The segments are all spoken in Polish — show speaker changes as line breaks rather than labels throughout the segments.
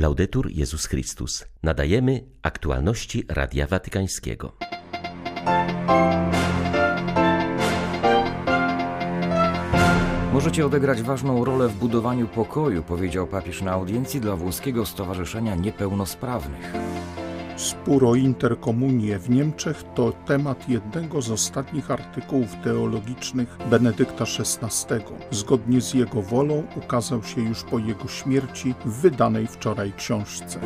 Laudetur Jezus Chrystus. Nadajemy aktualności Radia Watykańskiego.
Możecie odegrać ważną rolę w budowaniu pokoju, powiedział papież na audiencji dla włoskiego Stowarzyszenia Niepełnosprawnych.
Spór o interkomunię w Niemczech to temat jednego z ostatnich artykułów teologicznych Benedykta XVI. Zgodnie z jego wolą ukazał się już po jego śmierci w wydanej wczoraj książce.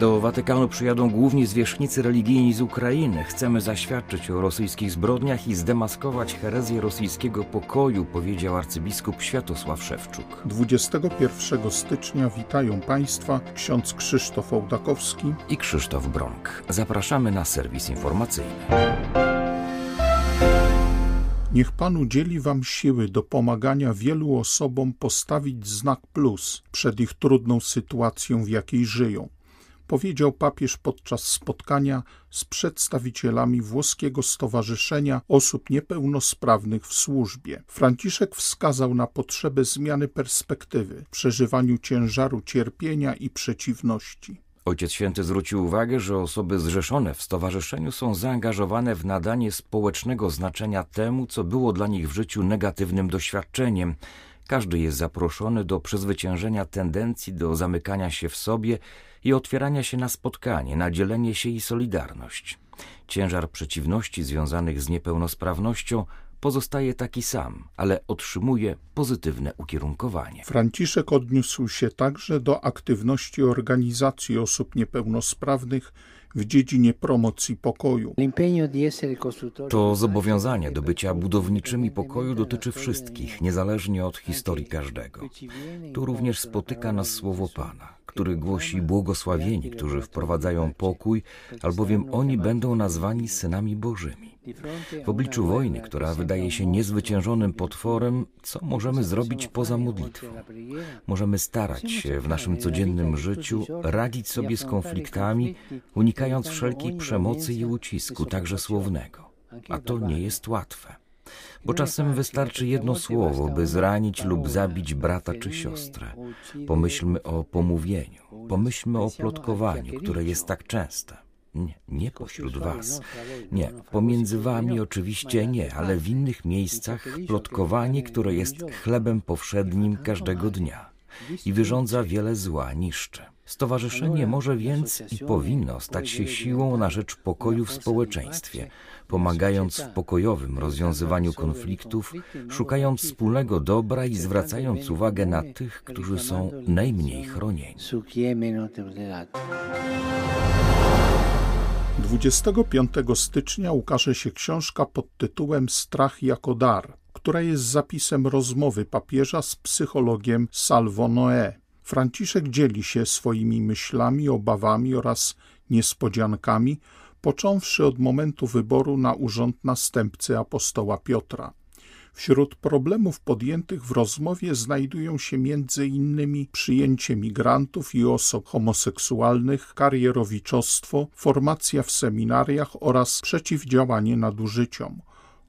Do Watykanu przyjadą główni zwierzchnicy religijni z Ukrainy. Chcemy zaświadczyć o rosyjskich zbrodniach i zdemaskować herezję rosyjskiego pokoju, powiedział arcybiskup Światosław Szewczuk.
21 stycznia witają Państwa ksiądz Krzysztof Ołdakowski
i Krzysztof Bronk. Zapraszamy na serwis informacyjny.
Niech Pan udzieli Wam siły do pomagania wielu osobom postawić znak plus przed ich trudną sytuacją, w jakiej żyją powiedział papież podczas spotkania z przedstawicielami włoskiego Stowarzyszenia Osób Niepełnosprawnych w służbie. Franciszek wskazał na potrzebę zmiany perspektywy w przeżywaniu ciężaru cierpienia i przeciwności.
Ojciec Święty zwrócił uwagę, że osoby zrzeszone w stowarzyszeniu są zaangażowane w nadanie społecznego znaczenia temu, co było dla nich w życiu negatywnym doświadczeniem. Każdy jest zaproszony do przezwyciężenia tendencji do zamykania się w sobie i otwierania się na spotkanie, na dzielenie się i solidarność. Ciężar przeciwności związanych z niepełnosprawnością pozostaje taki sam, ale otrzymuje pozytywne ukierunkowanie.
Franciszek odniósł się także do aktywności organizacji osób niepełnosprawnych w dziedzinie promocji pokoju.
To zobowiązanie do bycia budowniczymi pokoju dotyczy wszystkich, niezależnie od historii każdego. Tu również spotyka nas słowo Pana, który głosi błogosławieni, którzy wprowadzają pokój, albowiem oni będą nazwani synami Bożymi. W obliczu wojny, która wydaje się niezwyciężonym potworem, co możemy zrobić poza modlitwą? Możemy starać się w naszym codziennym życiu radzić sobie z konfliktami, unikając wszelkiej przemocy i ucisku, także słownego. A to nie jest łatwe bo czasem wystarczy jedno słowo, by zranić lub zabić brata czy siostrę. Pomyślmy o pomówieniu, pomyślmy o plotkowaniu, które jest tak częste. Nie, nie pośród was. Nie, pomiędzy wami oczywiście nie, ale w innych miejscach plotkowanie, które jest chlebem powszednim każdego dnia i wyrządza wiele zła, niszczy. Stowarzyszenie może więc i powinno stać się siłą na rzecz pokoju w społeczeństwie, pomagając w pokojowym rozwiązywaniu konfliktów, szukając wspólnego dobra i zwracając uwagę na tych, którzy są najmniej chronieni.
25 stycznia ukaże się książka pod tytułem Strach jako dar, która jest zapisem rozmowy papieża z psychologiem Salvo Noé. Franciszek dzieli się swoimi myślami, obawami oraz niespodziankami, począwszy od momentu wyboru na urząd następcy apostoła Piotra. Wśród problemów podjętych w rozmowie znajdują się innymi przyjęcie migrantów i osób homoseksualnych, karierowiczostwo, formacja w seminariach oraz przeciwdziałanie nadużyciom.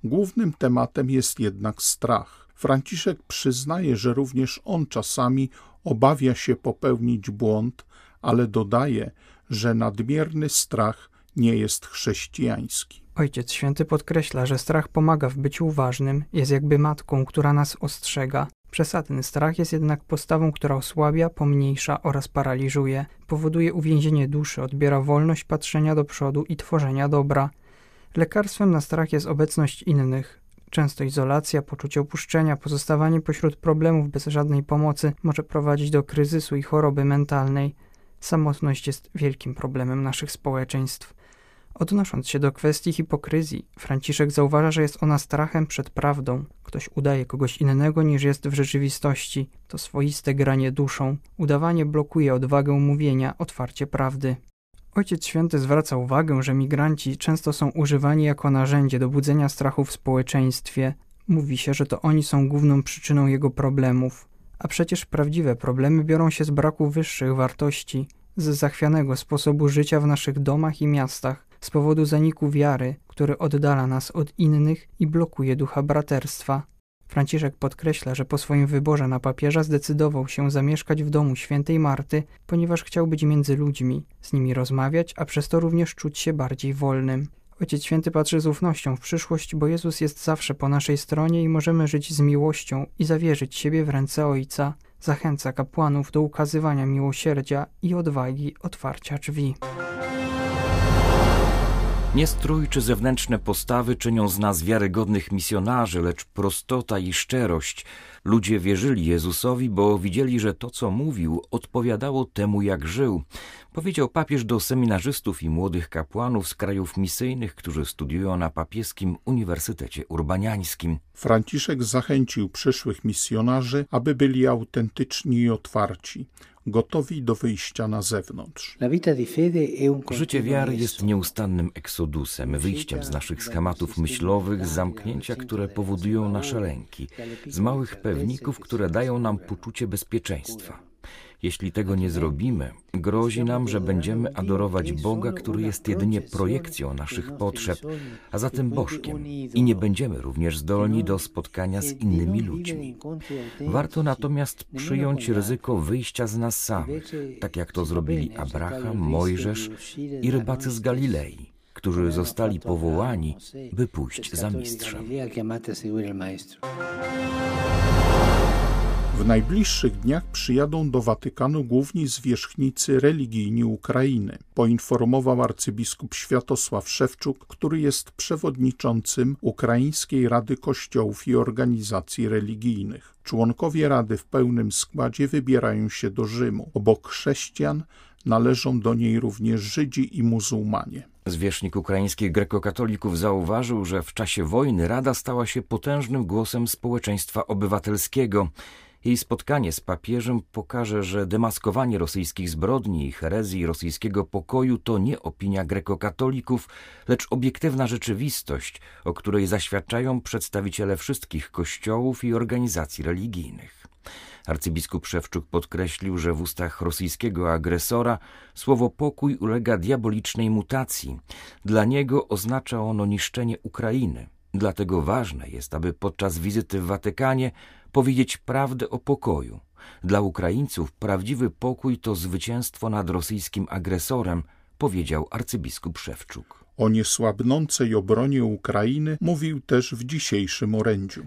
Głównym tematem jest jednak strach. Franciszek przyznaje, że również on czasami obawia się popełnić błąd, ale dodaje, że nadmierny strach nie jest chrześcijański.
Ojciec Święty podkreśla, że strach pomaga w byciu uważnym, jest jakby matką, która nas ostrzega. Przesadny strach jest jednak postawą, która osłabia, pomniejsza oraz paraliżuje, powoduje uwięzienie duszy, odbiera wolność patrzenia do przodu i tworzenia dobra. Lekarstwem na strach jest obecność innych. Często izolacja, poczucie opuszczenia, pozostawanie pośród problemów bez żadnej pomocy może prowadzić do kryzysu i choroby mentalnej. Samotność jest wielkim problemem naszych społeczeństw. Odnosząc się do kwestii hipokryzji, Franciszek zauważa, że jest ona strachem przed prawdą. Ktoś udaje kogoś innego niż jest w rzeczywistości. To swoiste granie duszą. Udawanie blokuje odwagę mówienia, otwarcie prawdy. Ojciec Święty zwraca uwagę, że migranci często są używani jako narzędzie do budzenia strachu w społeczeństwie. Mówi się, że to oni są główną przyczyną jego problemów. A przecież prawdziwe problemy biorą się z braku wyższych wartości, z zachwianego sposobu życia w naszych domach i miastach, z powodu zaniku wiary, który oddala nas od innych i blokuje ducha braterstwa. Franciszek podkreśla, że po swoim wyborze na papieża zdecydował się zamieszkać w domu świętej Marty, ponieważ chciał być między ludźmi, z nimi rozmawiać, a przez to również czuć się bardziej wolnym. Ojciec Święty patrzy z ufnością w przyszłość, bo Jezus jest zawsze po naszej stronie i możemy żyć z miłością i zawierzyć siebie w ręce Ojca. Zachęca kapłanów do ukazywania miłosierdzia i odwagi otwarcia drzwi.
Nie strój czy zewnętrzne postawy czynią z nas wiarygodnych misjonarzy, lecz prostota i szczerość. Ludzie wierzyli Jezusowi, bo widzieli, że to, co mówił, odpowiadało temu, jak żył. Powiedział papież do seminarzystów i młodych kapłanów z krajów misyjnych, którzy studiują na papieskim Uniwersytecie Urbaniańskim.
Franciszek zachęcił przyszłych misjonarzy, aby byli autentyczni i otwarci gotowi do wyjścia na zewnątrz.
Życie wiary jest nieustannym eksodusem, wyjściem z naszych schematów myślowych, z zamknięcia, które powodują nasze lęki, z małych pewników, które dają nam poczucie bezpieczeństwa. Jeśli tego nie zrobimy, grozi nam, że będziemy adorować Boga, który jest jedynie projekcją naszych potrzeb, a zatem Bożkiem, i nie będziemy również zdolni do spotkania z innymi ludźmi. Warto natomiast przyjąć ryzyko wyjścia z nas samych, tak jak to zrobili Abraham, Mojżesz i rybacy z Galilei którzy zostali powołani, by pójść za mistrzem.
W najbliższych dniach przyjadą do Watykanu główni zwierzchnicy religijni Ukrainy, poinformował arcybiskup Światosław Szewczuk, który jest przewodniczącym Ukraińskiej Rady Kościołów i Organizacji Religijnych. Członkowie Rady w pełnym składzie wybierają się do Rzymu. Obok chrześcijan należą do niej również Żydzi i muzułmanie.
Zwierzchnik ukraińskich grekokatolików zauważył, że w czasie wojny Rada stała się potężnym głosem społeczeństwa obywatelskiego. Jej spotkanie z papieżem pokaże, że demaskowanie rosyjskich zbrodni i herezji rosyjskiego pokoju to nie opinia grekokatolików, lecz obiektywna rzeczywistość, o której zaświadczają przedstawiciele wszystkich kościołów i organizacji religijnych. Arcybiskup Szewczuk podkreślił, że w ustach rosyjskiego agresora słowo pokój ulega diabolicznej mutacji. Dla niego oznacza ono niszczenie Ukrainy. Dlatego ważne jest, aby podczas wizyty w Watykanie powiedzieć prawdę o pokoju. Dla Ukraińców prawdziwy pokój to zwycięstwo nad rosyjskim agresorem, powiedział arcybiskup Szewczuk.
O niesłabnącej obronie Ukrainy mówił też w dzisiejszym orędziu.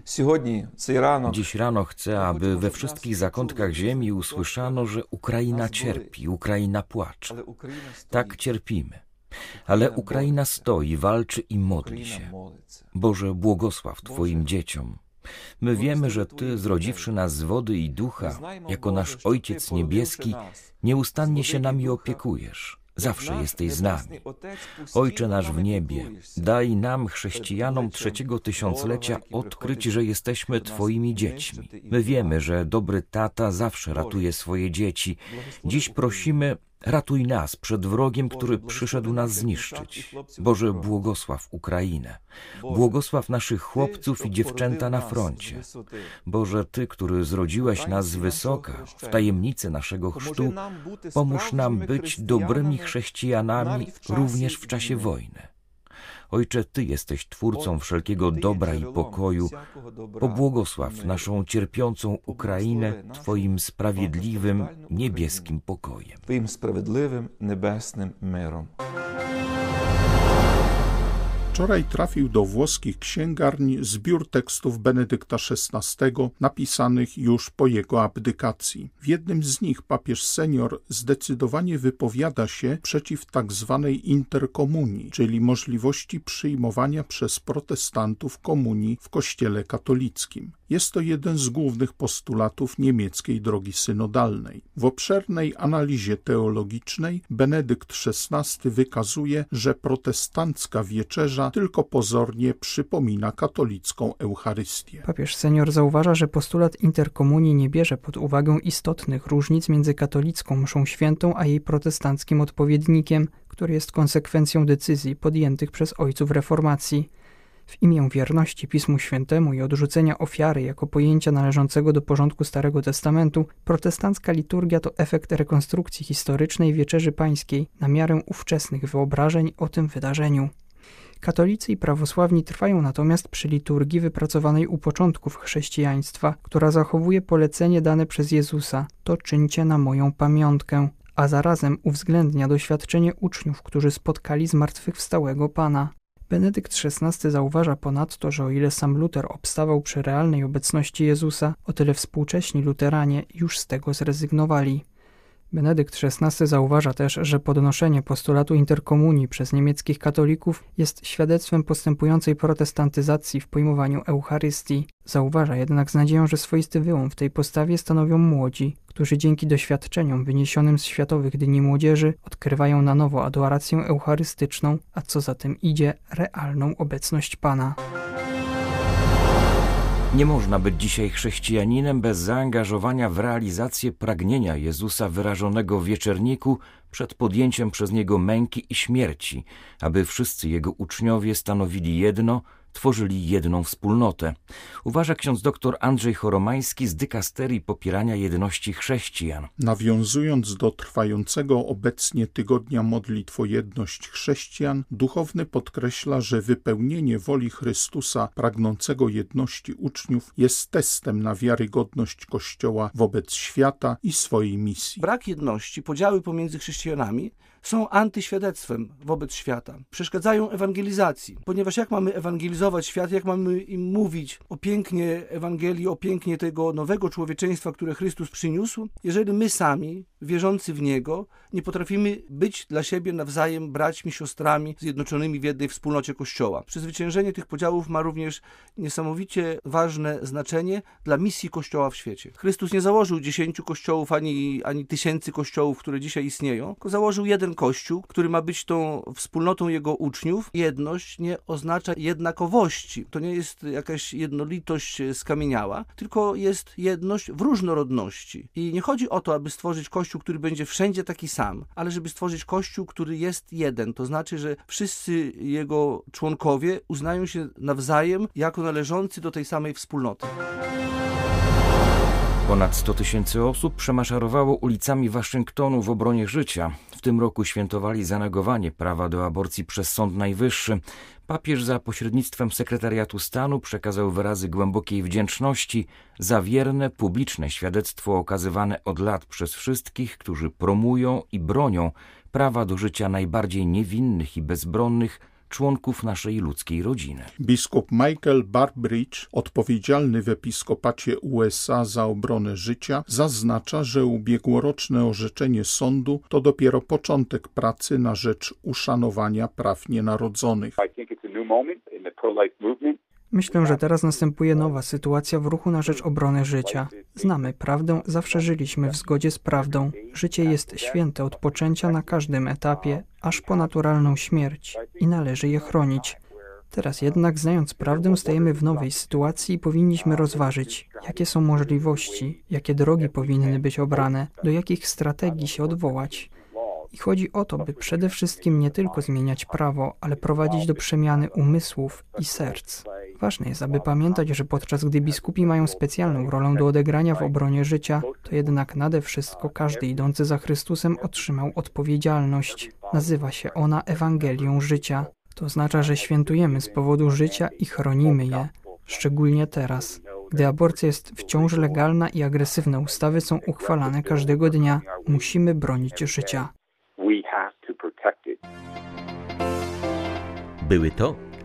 Dziś rano chcę, aby we wszystkich zakątkach ziemi usłyszano, że Ukraina cierpi, Ukraina płacze. Tak cierpimy. Ale Ukraina stoi, walczy i modli się. Boże, błogosław Twoim dzieciom. My wiemy, że Ty, zrodziwszy nas z wody i ducha, jako nasz Ojciec Niebieski, nieustannie się nami opiekujesz. Zawsze jesteś z nami. Ojcze nasz w niebie, daj nam, chrześcijanom trzeciego tysiąclecia, odkryć, że jesteśmy Twoimi dziećmi. My wiemy, że dobry tata zawsze ratuje swoje dzieci. Dziś prosimy, Ratuj nas przed wrogiem, który przyszedł nas zniszczyć. Boże, błogosław Ukrainę. Błogosław naszych chłopców i dziewczęta na froncie. Boże, Ty, który zrodziłeś nas z wysoka, w tajemnicy naszego chrztu, pomóż nam być dobrymi chrześcijanami również w czasie wojny. Ojcze, Ty jesteś Twórcą wszelkiego dobra i pokoju. Pobłogosław naszą cierpiącą Ukrainę Twoim sprawiedliwym, niebieskim pokojem.
Twoim sprawiedliwym, niebieskim mirom.
Wczoraj trafił do włoskich księgarni zbiór tekstów Benedykta XVI, napisanych już po jego abdykacji. W jednym z nich papież senior zdecydowanie wypowiada się przeciw tak zwanej interkomunii, czyli możliwości przyjmowania przez protestantów komunii w Kościele katolickim. Jest to jeden z głównych postulatów niemieckiej drogi synodalnej. W obszernej analizie teologicznej Benedykt XVI wykazuje, że protestancka wieczerza tylko pozornie przypomina katolicką Eucharystię.
Papież senior zauważa, że postulat interkomunii nie bierze pod uwagę istotnych różnic między katolicką mszą świętą a jej protestanckim odpowiednikiem, który jest konsekwencją decyzji podjętych przez ojców reformacji. W imię wierności Pismu Świętemu i odrzucenia ofiary jako pojęcia należącego do porządku Starego Testamentu, protestancka liturgia to efekt rekonstrukcji historycznej Wieczerzy Pańskiej na miarę ówczesnych wyobrażeń o tym wydarzeniu. Katolicy i prawosławni trwają natomiast przy liturgii wypracowanej u początków chrześcijaństwa, która zachowuje polecenie dane przez Jezusa: To czyńcie na moją pamiątkę, a zarazem uwzględnia doświadczenie uczniów, którzy spotkali zmartwychwstałego Pana. Benedykt XVI zauważa ponadto, że o ile sam Luter obstawał przy realnej obecności Jezusa, o tyle współcześni luteranie już z tego zrezygnowali. Benedykt XVI zauważa też, że podnoszenie postulatu interkomunii przez niemieckich katolików jest świadectwem postępującej protestantyzacji w pojmowaniu Eucharystii. Zauważa jednak z nadzieją, że swoisty wyłom w tej postawie stanowią młodzi, którzy dzięki doświadczeniom wyniesionym z Światowych Dni Młodzieży odkrywają na nowo adorację eucharystyczną, a co za tym idzie, realną obecność Pana.
Nie można być dzisiaj chrześcijaninem bez zaangażowania w realizację pragnienia Jezusa wyrażonego w wieczerniku przed podjęciem przez Niego męki i śmierci, aby wszyscy Jego uczniowie stanowili jedno – tworzyli jedną wspólnotę. Uważa ksiądz dr Andrzej Choromański z dykasterii popierania jedności chrześcijan.
Nawiązując do trwającego obecnie tygodnia modlitw o jedność chrześcijan, duchowny podkreśla, że wypełnienie woli Chrystusa pragnącego jedności uczniów jest testem na wiarygodność Kościoła wobec świata i swojej misji.
Brak jedności, podziały pomiędzy chrześcijanami są antyświadectwem wobec świata. Przeszkadzają ewangelizacji, ponieważ jak mamy ewangelizować świat, jak mamy im mówić o pięknie Ewangelii, o pięknie tego nowego człowieczeństwa, które Chrystus przyniósł, jeżeli my sami, wierzący w Niego, nie potrafimy być dla siebie nawzajem braćmi, siostrami zjednoczonymi w jednej wspólnocie Kościoła. Przezwyciężenie tych podziałów ma również niesamowicie ważne znaczenie dla misji Kościoła w świecie. Chrystus nie założył dziesięciu kościołów ani, ani tysięcy kościołów, które dzisiaj istnieją, tylko założył jeden jeden Kościół, który ma być tą wspólnotą jego uczniów. Jedność nie oznacza jednakowości. To nie jest jakaś jednolitość skamieniała, tylko jest jedność w różnorodności. I nie chodzi o to, aby stworzyć Kościół, który będzie wszędzie taki sam, ale żeby stworzyć Kościół, który jest jeden. To znaczy, że wszyscy jego członkowie uznają się nawzajem jako należący do tej samej wspólnoty.
Ponad 100 tysięcy osób przemaszarowało ulicami Waszyngtonu w obronie życia. W tym roku świętowali zanegowanie prawa do aborcji przez Sąd Najwyższy. Papież za pośrednictwem sekretariatu stanu przekazał wyrazy głębokiej wdzięczności za wierne, publiczne świadectwo okazywane od lat przez wszystkich, którzy promują i bronią prawa do życia najbardziej niewinnych i bezbronnych członków naszej ludzkiej rodziny.
Biskup Michael Barbridge, odpowiedzialny w episkopacie USA za obronę życia, zaznacza, że ubiegłoroczne orzeczenie sądu to dopiero początek pracy na rzecz uszanowania praw nienarodzonych.
Myślę, że teraz następuje nowa sytuacja w ruchu na rzecz obrony życia. Znamy prawdę, zawsze żyliśmy w zgodzie z prawdą. Życie jest święte od poczęcia na każdym etapie, aż po naturalną śmierć i należy je chronić. Teraz jednak, znając prawdę, stajemy w nowej sytuacji i powinniśmy rozważyć, jakie są możliwości, jakie drogi powinny być obrane, do jakich strategii się odwołać. I chodzi o to, by przede wszystkim nie tylko zmieniać prawo, ale prowadzić do przemiany umysłów i serc. Ważne jest, aby pamiętać, że podczas gdy biskupi mają specjalną rolę do odegrania w obronie życia, to jednak nade wszystko każdy idący za Chrystusem otrzymał odpowiedzialność. Nazywa się ona Ewangelią życia. To oznacza, że świętujemy z powodu życia i chronimy je, szczególnie teraz. Gdy aborcja jest wciąż legalna i agresywne ustawy są uchwalane każdego dnia, musimy bronić życia.
Były to